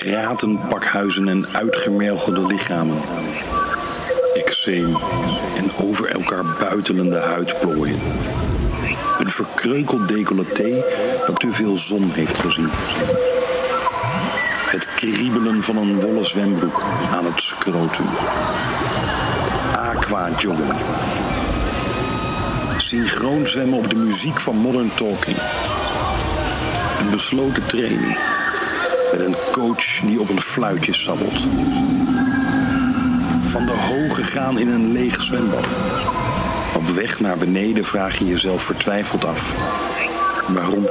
gratenpakhuizen en uitgemergelde lichamen. Eczeem en over elkaar buitelende huidplooien. Een verkreukeld decolleté dat te veel zon heeft gezien. Het kriebelen van een wollen zwembroek aan het scrotum. Aqua-joggen. Synchroon zwemmen op de muziek van Modern Talking. Een besloten training. Een coach die op een fluitje sabbelt. Van de hoge gaan in een leeg zwembad. Op weg naar beneden vraag je jezelf vertwijfeld af. Waarom?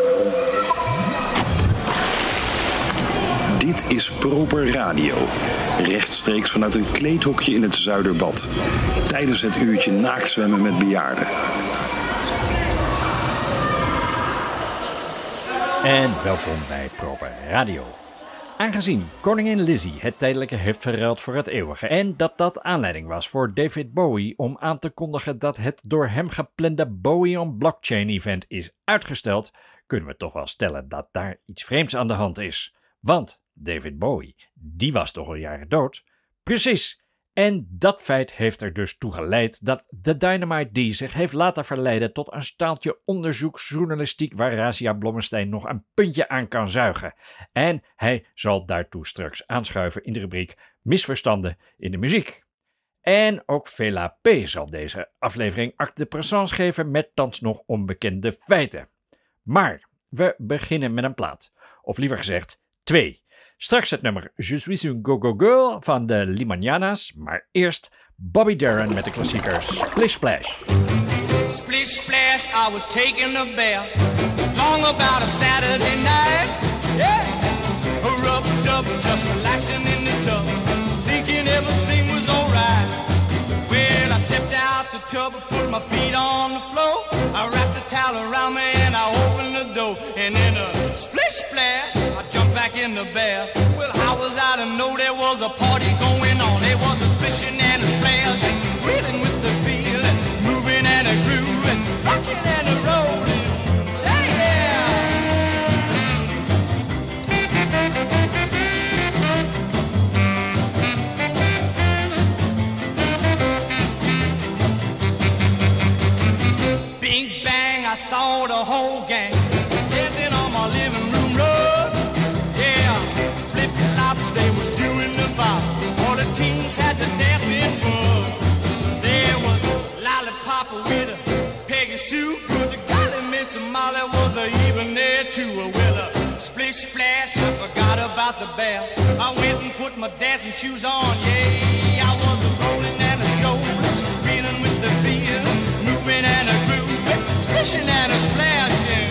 Dit is Proper Radio. Rechtstreeks vanuit een kleedhokje in het Zuiderbad. Tijdens het uurtje naaktzwemmen met bejaarden. En welkom bij Proper Radio. Aangezien koningin Lizzie het tijdelijke heeft verruild voor het eeuwige en dat dat aanleiding was voor David Bowie om aan te kondigen dat het door hem geplande Bowie on Blockchain event is uitgesteld, kunnen we toch wel stellen dat daar iets vreemds aan de hand is. Want David Bowie, die was toch al jaren dood? Precies. En dat feit heeft er dus toe geleid dat The Dynamite D zich heeft laten verleiden tot een staaltje onderzoeksjournalistiek waar Razia Blommestein nog een puntje aan kan zuigen. En hij zal daartoe straks aanschuiven in de rubriek Misverstanden in de muziek. En ook Vela P. zal deze aflevering acte de présence geven met thans nog onbekende feiten. Maar we beginnen met een plaat. Of liever gezegd, twee. Straks het nummer Je suis un go-go girl van de Limanianas, maar eerst Bobby Darin met de klassieker Splish Splash. Splish splash, I was taking a bath long about a Saturday night. Yeah, a rub dub, just relaxing in the tub, thinking everything was alright. Well, I stepped out the tub, put my feet on the floor, I wrapped the towel around me and I opened the door, and then a the bath. Well, how was I to know there was a party about the bath. I went and put my dancing shoes on. Yeah, I was a rolling and a strolling, feeling with the feel, moving and a grooving, splishing and a splashing.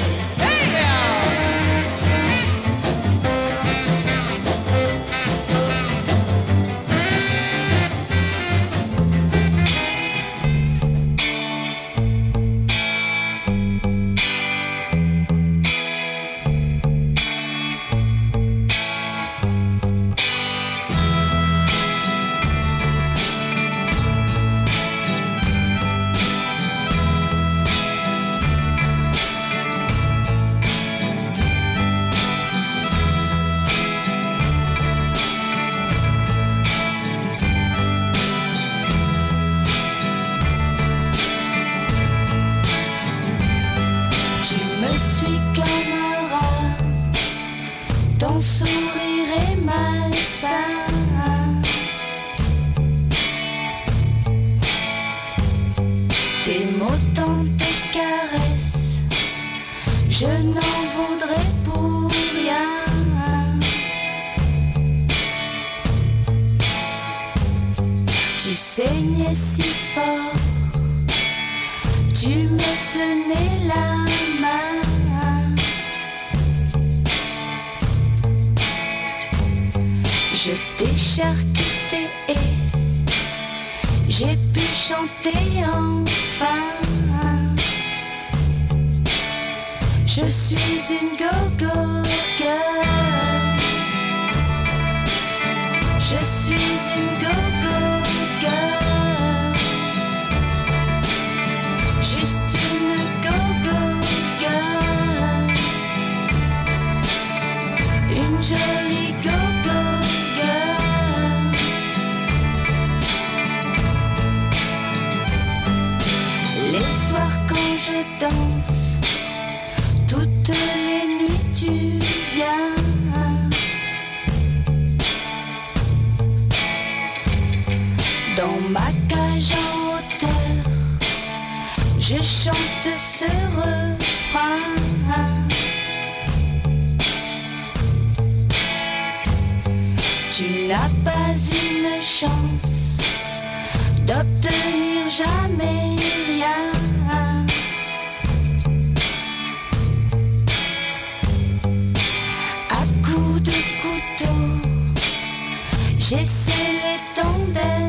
Charcuté et j'ai pu chanter enfin. Je suis une go-go girl. Je suis une go-go girl. Juste une go-go girl. Une jolie danse, toutes les nuits tu viens. Dans ma cage en hauteur, je chante ce refrain. Tu n'as pas une chance d'obtenir jamais rien. J'essaie les tendelles.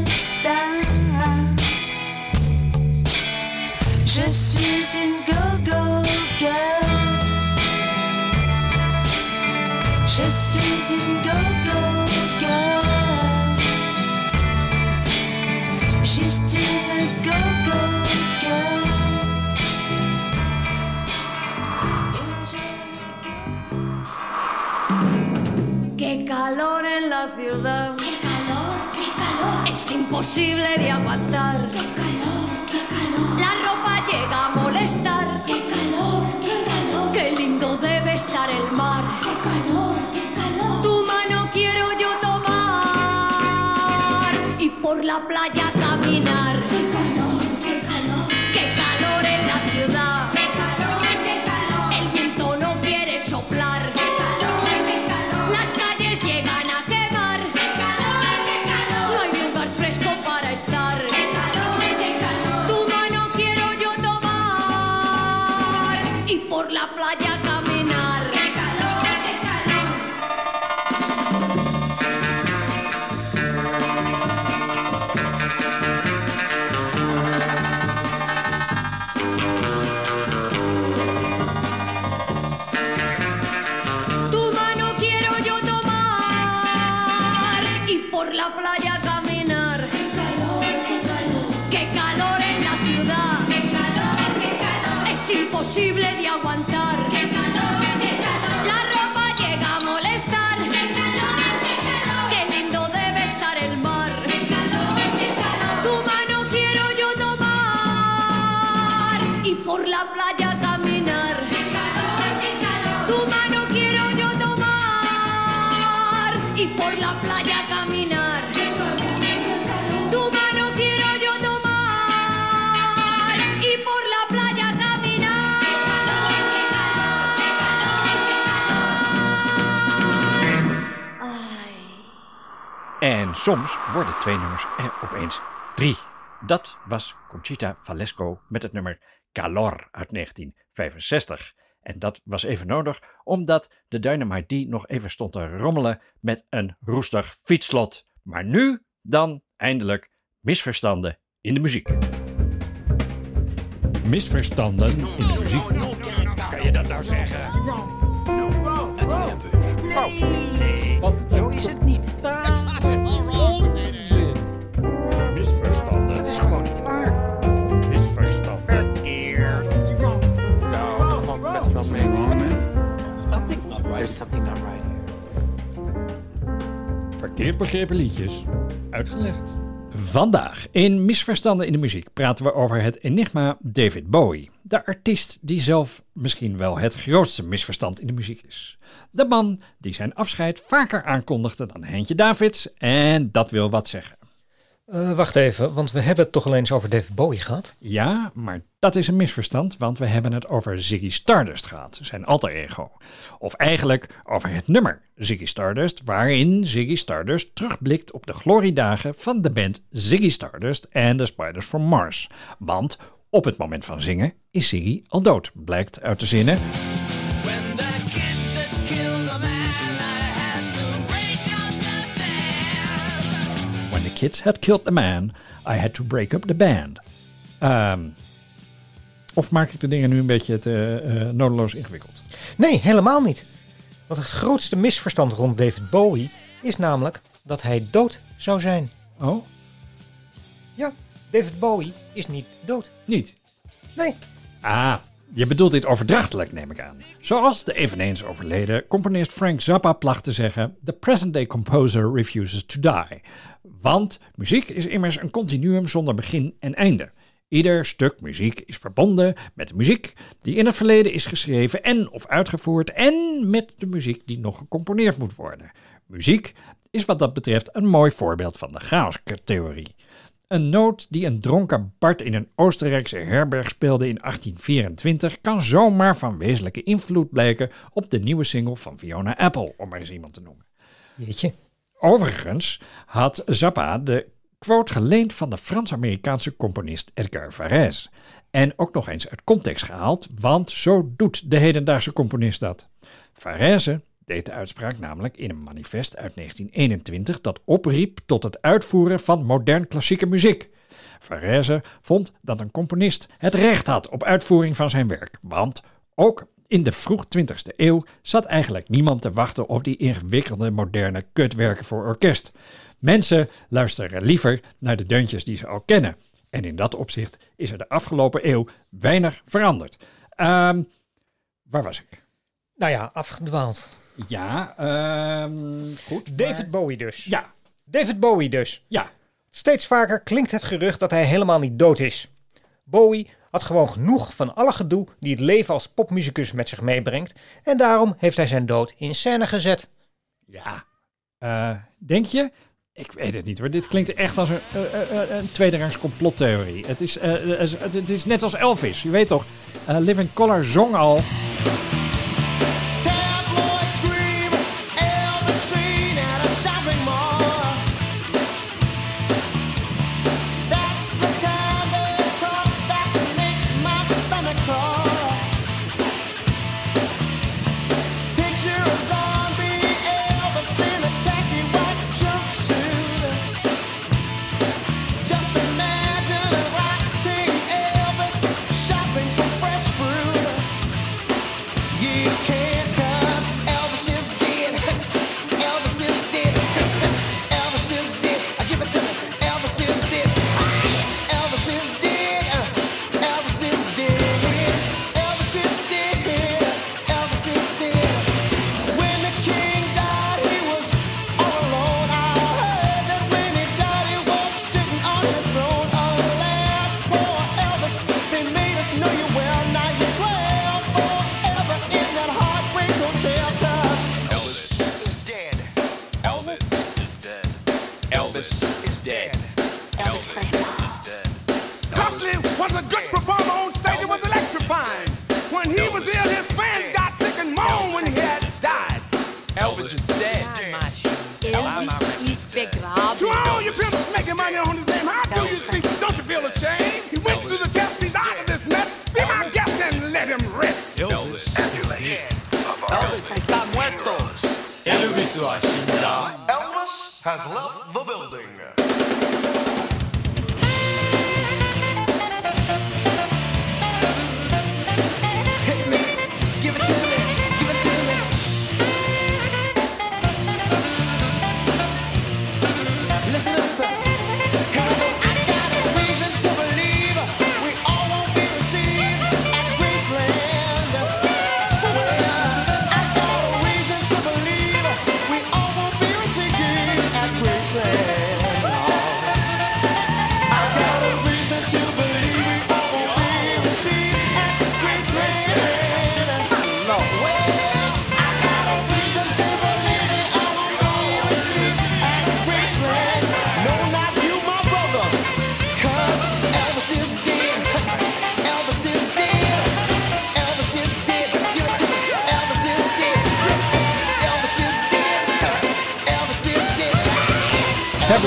Imposible de aguantar. ¡Qué calor, qué calor! La ropa llega a molestar. ¡Qué calor, qué calor! Qué lindo debe estar el mar. ¡Qué calor, qué calor! Tu mano quiero yo tomar y por la playa En soms worden twee nummers er opeens drie. Dat was Conchita Valesco met het nummer Calor uit 1965. En dat was even nodig, omdat de Dynamite D nog even stond te rommelen met een roestig fietslot. Maar nu dan eindelijk misverstanden in de muziek. Misverstanden in de muziek. Kan je dat nou zeggen? Verkeerd begrepen liedjes. Uitgelegd. Vandaag in Misverstanden in de muziek praten we over het enigma David Bowie. De artiest die zelf misschien wel het grootste misverstand in de muziek is. De man die zijn afscheid vaker aankondigde dan Heintje Davids en dat wil wat zeggen. Eh, wacht even, want we hebben het toch alleen eens over David Bowie gehad? Ja, maar dat is een misverstand, want we hebben het over Ziggy Stardust gehad, zijn alter ego. Of eigenlijk over het nummer Ziggy Stardust, waarin Ziggy Stardust terugblikt op de gloriedagen van de band Ziggy Stardust en The Spiders from Mars. Want op het moment van zingen is Ziggy al dood, blijkt uit de zinnen. Kids had killed the man, I had to break up the band. Ehm, of maak ik de dingen nu een beetje te eh, nodeloos ingewikkeld? Nee, helemaal niet. Want het grootste misverstand rond David Bowie is namelijk dat hij dood zou zijn. Oh, Ja, David Bowie is niet dood. niet. Nee, Ah, je bedoelt dit overdrachtelijk, neem ik aan. Zoals de eveneens overleden componist Frank Zappa placht te zeggen: The present day composer refuses to die. Want muziek is immers een continuum zonder begin en einde. Ieder stuk muziek is verbonden met de muziek die in het verleden is geschreven en of uitgevoerd en met de muziek die nog gecomponeerd moet worden. Muziek is wat dat betreft een mooi voorbeeld van de chaostheorie. Een noot die een dronken Bart in een Oostenrijkse herberg speelde in 1824 kan zomaar van wezenlijke invloed blijken op de nieuwe single van Fiona Apple, om maar eens iemand te noemen. Jeetje. Overigens had Zappa de quote geleend van de Frans-Amerikaanse componist Edgar Varese. En ook nog eens uit context gehaald, want zo doet de hedendaagse componist dat. Varese deed de uitspraak namelijk in een manifest uit 1921 dat opriep tot het uitvoeren van modern klassieke muziek. Varese vond dat een componist het recht had op uitvoering van zijn werk, want ook in de vroeg 20e eeuw zat eigenlijk niemand te wachten op die ingewikkelde moderne kutwerken voor orkest. Mensen luisteren liever naar de deuntjes die ze al kennen. En in dat opzicht is er de afgelopen eeuw weinig veranderd. Ehm, waar was ik? Nou ja, afgedwaald. Ja, ehm, goed. David Bowie dus. Ja, David Bowie dus. ja. Steeds vaker klinkt het gerucht dat hij helemaal niet dood is. Bowie had gewoon genoeg van alle gedoe die het leven als popmuzikus met zich meebrengt en daarom heeft hij zijn dood in scène gezet. Ja. Eh, denk je? Ik weet het niet hoor. Dit klinkt echt als een, eh, een tweederangs complottheorie. Het is, het is net als Elvis. Je weet toch, Living Color zong al.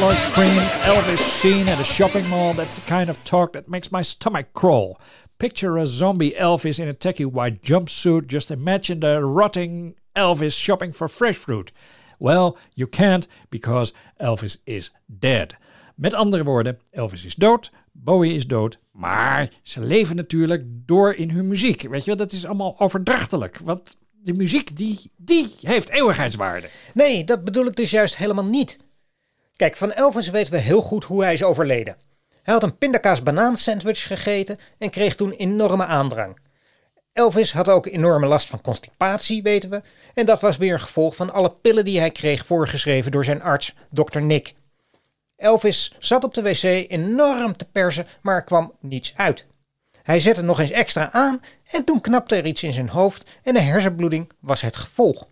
Tabloid scream, Elvis seen at a shopping mall. That's the kind of talk that makes my stomach crawl. Picture a zombie Elvis in a tacky white jumpsuit. Just imagine the rotting Elvis shopping for fresh fruit. Well, you can't because Elvis is dead. Met andere woorden, Elvis is dood, Bowie is dood, maar ze leven natuurlijk door in hun muziek. Weet je wel, dat is allemaal overdrachtelijk. Want de muziek, die, die heeft eeuwigheidswaarde. Nee, dat bedoel ik dus juist helemaal niet. Kijk, van Elvis weten we heel goed hoe hij is overleden. Hij had een pindakaas banaan sandwich gegeten en kreeg toen enorme aandrang. Elvis had ook enorme last van constipatie, weten we. En dat was weer een gevolg van alle pillen die hij kreeg voorgeschreven door zijn arts, Dr. Nick. Elvis zat op de wc enorm te persen, maar er kwam niets uit. Hij zette nog eens extra aan en toen knapte er iets in zijn hoofd en de hersenbloeding was het gevolg.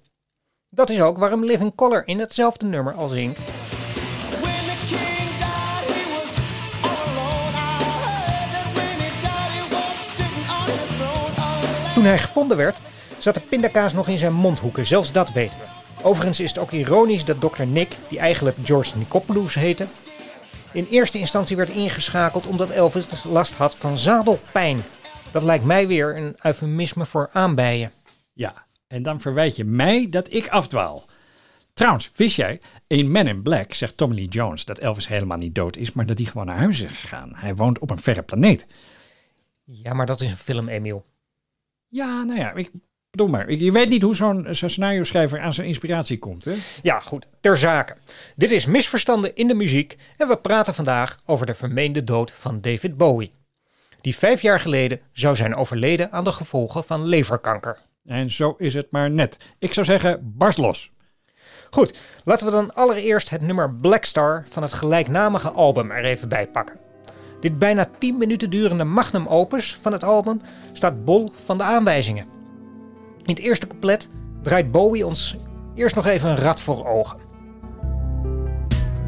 Dat is ook waarom Living Color in hetzelfde nummer al zingt. Toen hij gevonden werd, zat de pindakaas nog in zijn mondhoeken, zelfs dat weten we. Overigens is het ook ironisch dat Dr. Nick, die eigenlijk George Nicopoulos heette, in eerste instantie werd ingeschakeld omdat Elvis dus last had van zadelpijn. Dat lijkt mij weer een eufemisme voor aanbijen. Ja, en dan verwijt je mij dat ik afdwaal. Trouwens, wist jij, in Men in Black zegt Tommy Lee Jones dat Elvis helemaal niet dood is, maar dat hij gewoon naar huis is gegaan. Hij woont op een verre planeet. Ja, maar dat is een film, Emiel. Ja, nou ja, ik bedoel maar. Je weet niet hoe zo'n zo'n scenario-schrijver aan zijn inspiratie komt, hè? Ja, goed, ter zake. Dit is Misverstanden in de muziek en we praten vandaag over de vermeende dood van David Bowie. Die vijf jaar geleden zou zijn overleden aan de gevolgen van leverkanker. En zo is het maar net. Ik zou zeggen, barst los. Goed, laten we dan allereerst het nummer Black Star van het gelijknamige album er even bij pakken. Dit bijna 10 minuten durende magnum opus van het album staat bol van de aanwijzingen. In het eerste couplet draait Bowie ons eerst nog even een rad voor ogen.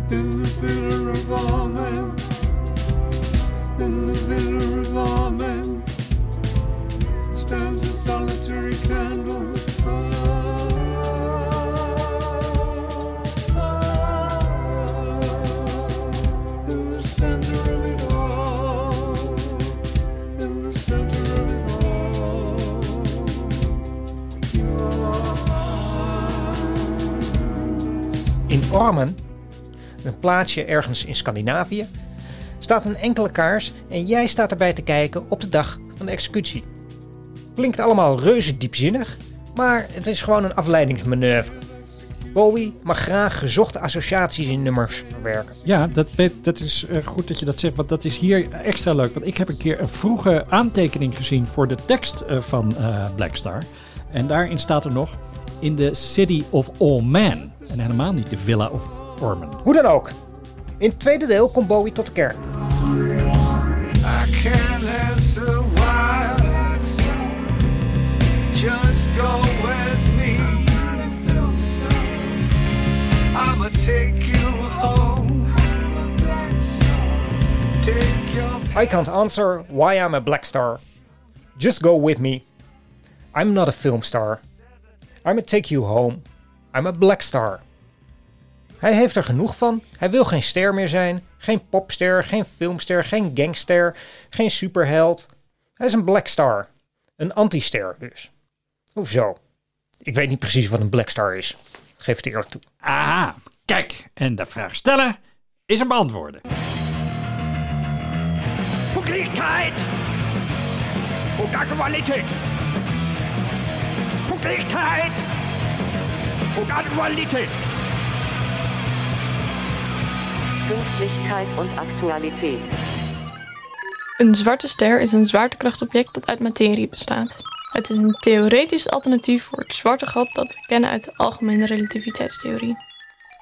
In the filler of all in the filler of all men, stands a solitary candle. Ormen, een plaatsje ergens in Scandinavië, staat een enkele kaars en jij staat erbij te kijken op de dag van de executie. Klinkt allemaal reuze diepzinnig, maar het is gewoon een afleidingsmanoeuvre. Bowie mag graag gezochte associaties in nummers verwerken. Ja, dat, dat is eh, goed dat je dat zegt, want dat is hier extra leuk. Want ik heb een keer een vroege aantekening gezien voor de tekst eh, van eh, Black Star. En daarin staat er nog, in the city of all men. En helemaal niet de villa of Ormond. Hoe dan ook. In het tweede deel komt Bowie tot de kern. I can't answer why. Just go with me. I'ma take you home. Take your I can't answer why I'm a black star. Just go with me. I'm not a film star. I'ma take you home. I'm a black star. Hij heeft er genoeg van. Hij wil geen ster meer zijn. Geen popster, geen filmster, geen gangster, geen superheld. Hij is een black star. Een antister dus. Hoezo? Ik weet niet precies wat een black star is. Geef het eerlijk toe. Aha, kijk. En de vraag stellen is een beantwoorden. Pünktlichkeit und Aktualität. Pünktlichkeit und Aktualität. Pünktlichkeit und Aktualität. Een zwarte ster is een zwaartekrachtobject dat uit materie bestaat. Het is een theoretisch alternatief voor het zwarte gat dat we kennen uit de algemene relativiteitstheorie.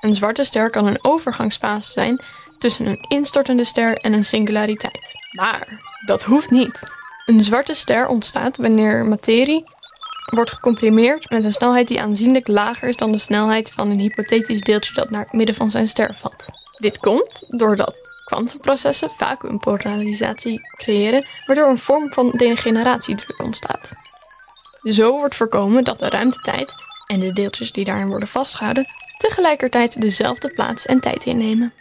Een zwarte ster kan een overgangsfase zijn tussen een instortende ster en een singulariteit. Maar dat hoeft niet. Een zwarte ster ontstaat wanneer materie wordt gecomprimeerd met een snelheid die aanzienlijk lager is dan de snelheid van een hypothetisch deeltje dat naar het midden van zijn ster valt. Dit komt doordat kwantumprocessen vacuumpolarisatie creëren, waardoor een vorm van degeneratiedruk ontstaat. Zo wordt voorkomen dat de ruimtetijd en de deeltjes die daarin worden vastgehouden tegelijkertijd dezelfde plaats en tijd innemen.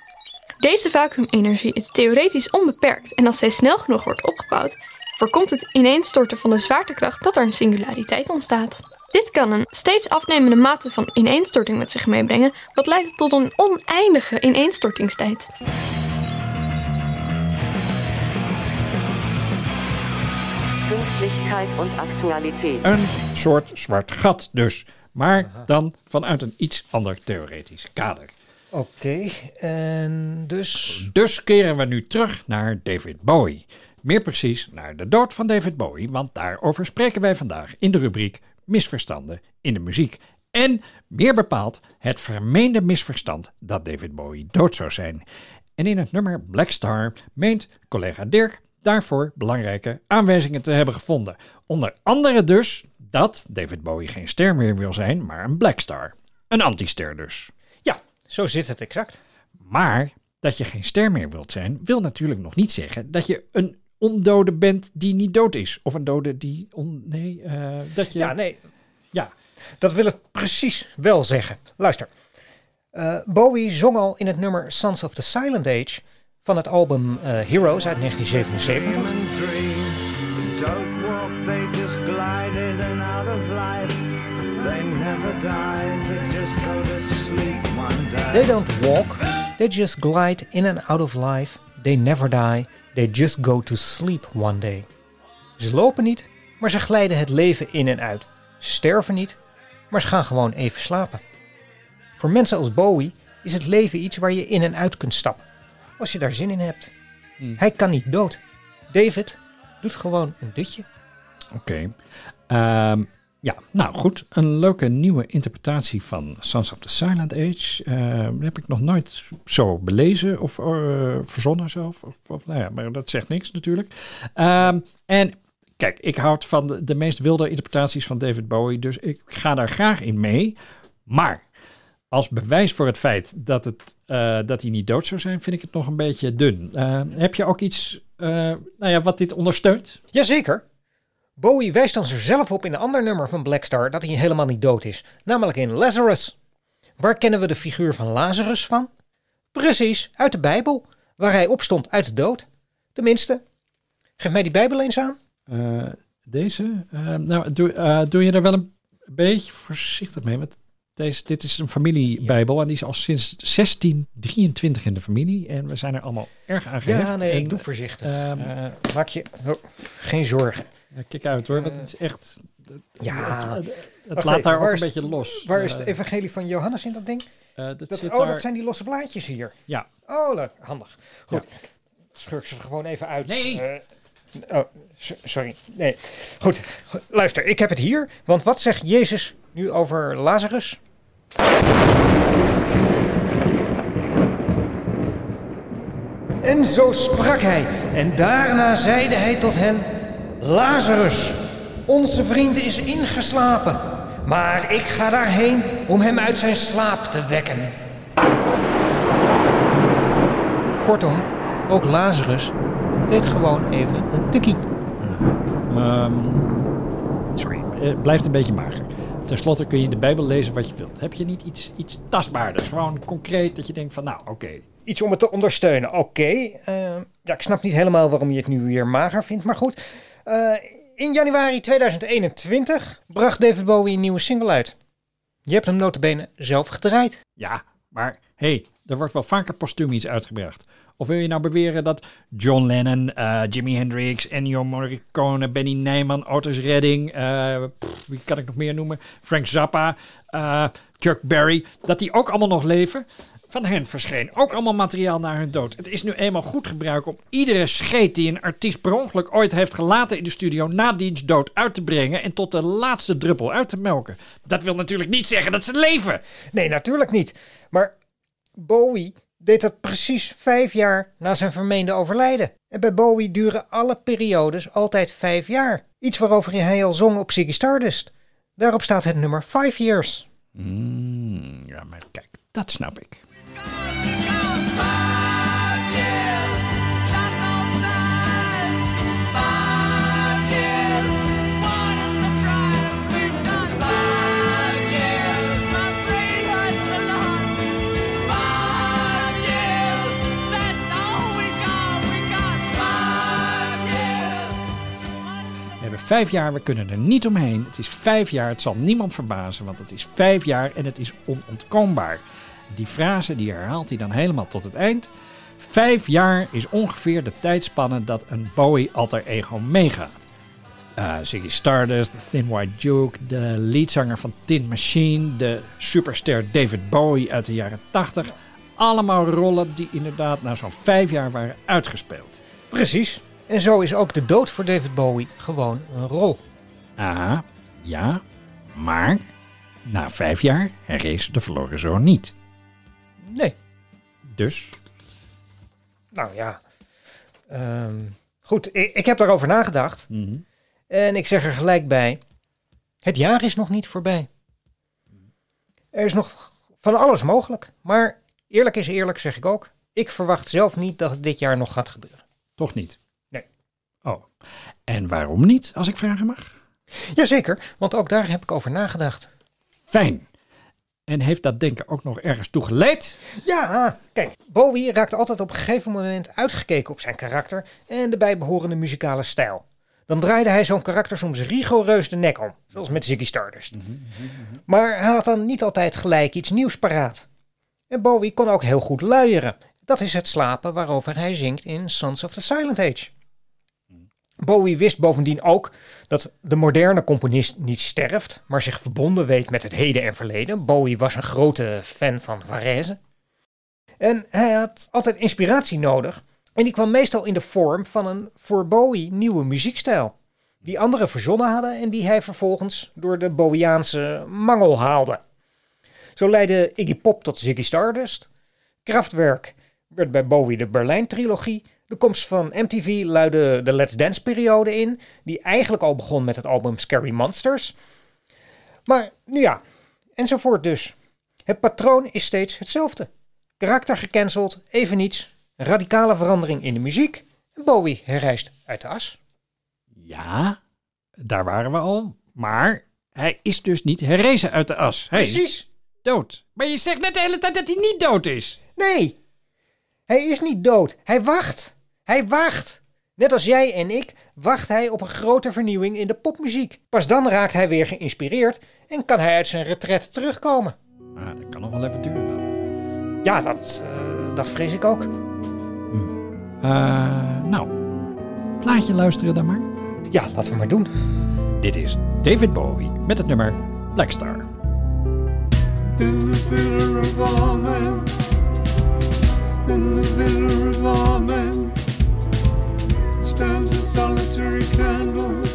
Deze vacuümenergie is theoretisch onbeperkt en als zij snel genoeg wordt opgebouwd, voorkomt het ineenstorten van de zwaartekracht dat er een singulariteit ontstaat. Dit kan een steeds afnemende mate van ineenstorting met zich meebrengen, wat leidt tot een oneindige ineenstortingstijd. Pünktlichkeit und Aktualität. Een soort zwart gat dus. Maar dan vanuit een iets ander theoretisch kader. Oké, en dus... Dus keren we nu terug naar David Bowie. Meer precies naar de dood van David Bowie, want daarover spreken wij vandaag in de rubriek Misverstanden in de muziek. En meer bepaald het vermeende misverstand dat David Bowie dood zou zijn. En in het nummer Black Star meent collega Dirk daarvoor belangrijke aanwijzingen te hebben gevonden. Onder andere dus dat David Bowie geen ster meer wil zijn, maar een Black Star. Een antister dus. Ja, zo zit het exact. Maar dat je geen ster meer wilt zijn, wil natuurlijk nog niet zeggen dat je een ondode bent die niet dood is. Of een dode die. On, nee, eh, dat je. Ja, nee. Ja. Dat wil het precies wel zeggen. Luister. Eh, Bowie zong al in het nummer Sons of the Silent Age van het album eh, Heroes uit 1977. Don't walk, they just glide in and out of life. They never die, they just go to sleep one day. They don't walk, they just glide in and out of life. They never die, they just go to sleep one day. Ze lopen niet, maar ze glijden het leven in en uit. Ze sterven niet, maar ze gaan gewoon even slapen. Voor mensen als Bowie is het leven iets waar je in en uit kunt stappen. Als je daar zin in hebt. Hij kan niet dood. David doet gewoon een dutje. Oké. Ehm, ja, nou goed. Een leuke nieuwe interpretatie van Sons of the Silent Age. Ehm, heb ik nog nooit zo belezen of eh, verzonnen zelf. Of, nou ja, maar dat zegt niks natuurlijk. Ehm, en kijk, ik houd van de, meest wilde interpretaties van David Bowie. Dus ik ga daar graag in mee. Maar als bewijs voor het feit dat, het, eh, dat hij niet dood zou zijn, vind ik het nog een beetje dun. Heb je ook iets nou ja, wat dit ondersteunt? Jazeker. Bowie wijst ons er zelf op in een ander nummer van Black Star dat hij helemaal niet dood is. Namelijk in Lazarus. Waar kennen we de figuur van Lazarus van? Precies, uit de Bijbel, waar hij opstond uit de dood. Tenminste, geef mij die Bijbel eens aan. Eh, deze? Eh, nou, doe, eh, doe je er wel een beetje voorzichtig mee? Want deze, dit is een familiebijbel en die is al sinds 1623 in de familie. En we zijn er allemaal erg aan gehecht. Ja, nee, En, ik doe voorzichtig. ehm, Eh, maak je oh, geen zorgen. Ja, kijk uit hoor, want het is echt... Ja. Het, het- het Wacht laat daar ook een beetje los. Waar is Eh, het evangelie van Johannes in dat ding? eh, dat oh, daar- dat zijn die losse blaadjes hier. Ja. Oh, leuk. Handig. Goed. Schurk ze er gewoon even uit. Nee. Eh, oh, so- sorry. Nee. Goed. Goed, Luister, ik heb het hier. Want wat zegt Jezus nu over Lazarus? En zo sprak hij. En daarna zeide hij tot hen: Lazarus, onze vriend is ingeslapen. Maar ik ga daarheen om hem uit zijn slaap te wekken. Kortom, ook Lazarus deed gewoon even een tikkie. Ehm, sorry, het blijft een beetje mager. Ten slotte kun je in de Bijbel lezen wat je wilt. Heb je niet iets, iets tastbaarders? Gewoon concreet dat je denkt van, nou, oké. Iets om het te ondersteunen. Oké. eh, ja, ik snap niet helemaal waarom je het nu weer mager vindt, maar goed. Eh, in januari 2021 bracht David Bowie een nieuwe single uit. Je hebt hem notabene zelf gedraaid. Ja, maar hey, er wordt wel vaker postuum iets uitgebracht. Of wil je nou beweren dat John Lennon, eh, Jimi Hendrix, Ennio Morricone, Benny Nijman, Otis Redding, eh, wie kan ik nog meer noemen? Frank Zappa, Chuck Berry, dat die ook allemaal nog leven? Van hen verscheen ook allemaal materiaal naar hun dood. Het is nu eenmaal goed gebruik om iedere scheet die een artiest per ongeluk ooit heeft gelaten in de studio na diens dood uit te brengen en tot de laatste druppel uit te melken. Dat wil natuurlijk niet zeggen dat ze leven. Nee, natuurlijk niet. Maar Bowie deed dat precies vijf jaar na zijn vermeende overlijden. En bij Bowie duren alle periodes altijd vijf jaar. Iets waarover hij al zong op Ziggy Stardust. Daarop staat het nummer Five Years. Mm, ja, maar kijk, dat snap ik. We hebben vijf jaar, we kunnen er niet omheen. Het is vijf jaar, het zal niemand verbazen, want het is vijf jaar en het is onontkoombaar. Die frase die herhaalt hij dan helemaal tot het eind. Vijf jaar is ongeveer de tijdspanne dat een Bowie alter ego meegaat. Eh Ziggy Stardust, Thin White Duke, de leadzanger van Tin Machine, de superster David Bowie uit de jaren 80. Allemaal rollen die inderdaad na zo'n vijf jaar waren uitgespeeld. Precies. En zo is ook de dood voor David Bowie gewoon een rol. Aha, ja, maar na vijf jaar herrees de verloren zoon niet. Nee. Dus, Nou ja. Ehm, goed, ik, ik heb daarover nagedacht. Mhm. En ik zeg er gelijk bij. Het jaar is nog niet voorbij. Er is nog van alles mogelijk. Maar eerlijk is eerlijk, zeg ik ook. Ik verwacht zelf niet dat het dit jaar nog gaat gebeuren. Toch niet? Nee. Oh. En waarom niet, als ik vragen mag? Jazeker, want ook daar heb ik over nagedacht. Fijn. En heeft dat denken ook nog ergens toe geleid? Ja, kijk, Bowie raakte altijd op een gegeven moment uitgekeken op zijn karakter en de bijbehorende muzikale stijl. Dan draaide hij zo'n karakter soms rigoureus de nek om, zoals met Ziggy Stardust. Maar hij had dan niet altijd gelijk iets nieuws paraat. En Bowie kon ook heel goed luieren. Dat is het slapen waarover hij zingt in Sons of the Silent Age. Bowie wist bovendien ook dat de moderne componist niet sterft, maar zich verbonden weet met het heden en verleden. Bowie was een grote fan van Varese. En hij had altijd inspiratie nodig. En die kwam meestal in de vorm van een voor Bowie nieuwe muziekstijl. Die anderen verzonnen hadden en die hij vervolgens door de Bowiaanse mangel haalde. Zo leidde Iggy Pop tot Ziggy Stardust. Kraftwerk werd bij Bowie de Berlijn-trilogie. De komst van MTV luidde de Let's Dance-periode in, die eigenlijk al begon met het album Scary Monsters. Maar nu ja, enzovoort dus. Het patroon is steeds hetzelfde. Karakter gecanceld, even niets, een radicale verandering in de muziek en Bowie herrijst uit de as. Ja, daar waren we al. Maar hij is dus niet herrezen uit de as. Hij Precies. dood. Maar je zegt net de hele tijd dat hij niet dood is. Nee, hij is niet dood. Hij wacht. Hij wacht. Net als jij en ik wacht hij op een grote vernieuwing in de popmuziek. Pas dan raakt hij weer geïnspireerd en kan hij uit zijn retret terugkomen. Ah, dat kan nog wel even duren dan. Ja, dat, eh, dat vrees ik ook. Eh, nou, plaatje luisteren dan maar. Ja, laten we maar doen. Dit is David Bowie met het nummer Black Star. In the stands a solitary candle.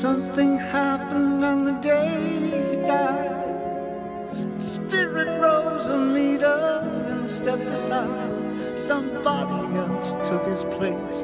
Something happened on the day he died. The spirit rose a meter and stepped aside. Somebody else took his place.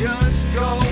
just go.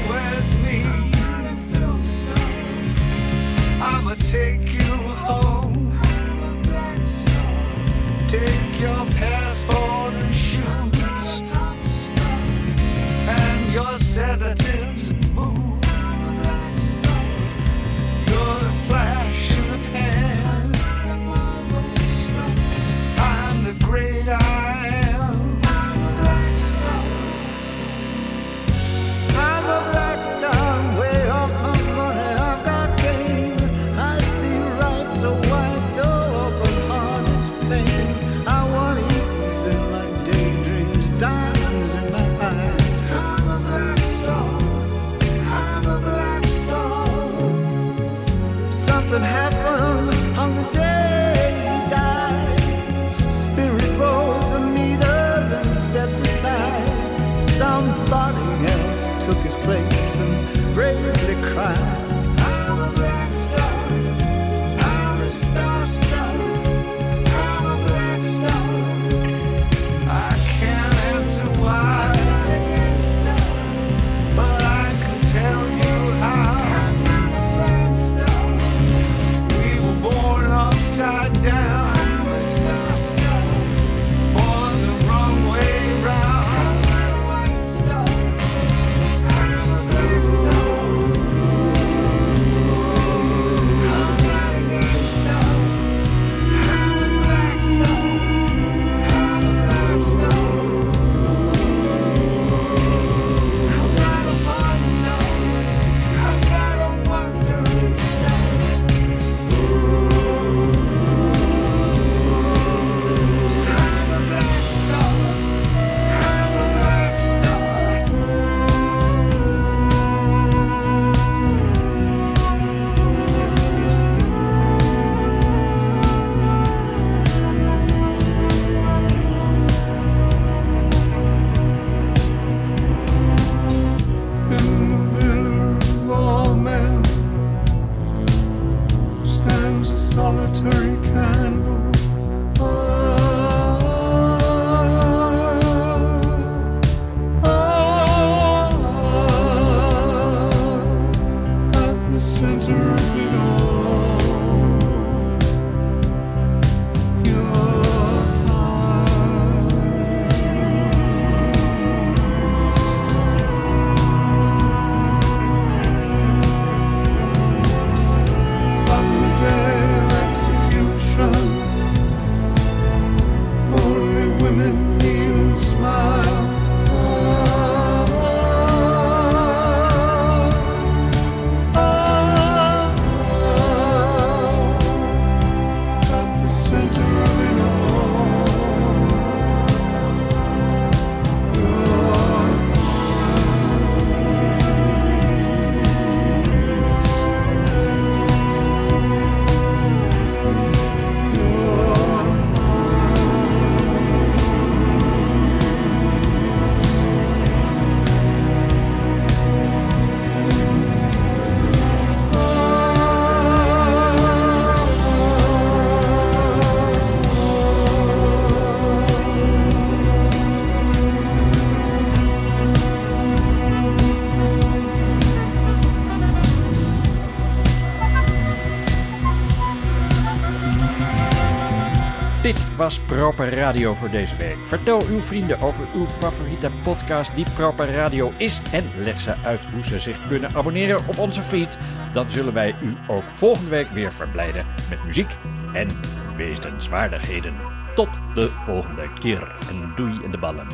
was Proper Radio voor deze week. Vertel uw vrienden over uw favoriete podcast die Proper Radio is en leg ze uit hoe ze zich kunnen abonneren op onze feed. Dan zullen wij u ook volgende week weer verblijden met muziek en wezenswaardigheden. Tot de volgende keer en doei in de ballen,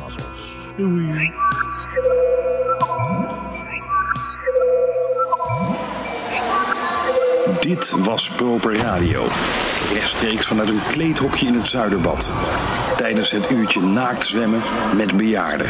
Doei. Dit was Proper Radio. Rechtstreeks vanuit een kleedhokje in het Zuiderbad. Tijdens het uurtje naakt zwemmen met bejaarden.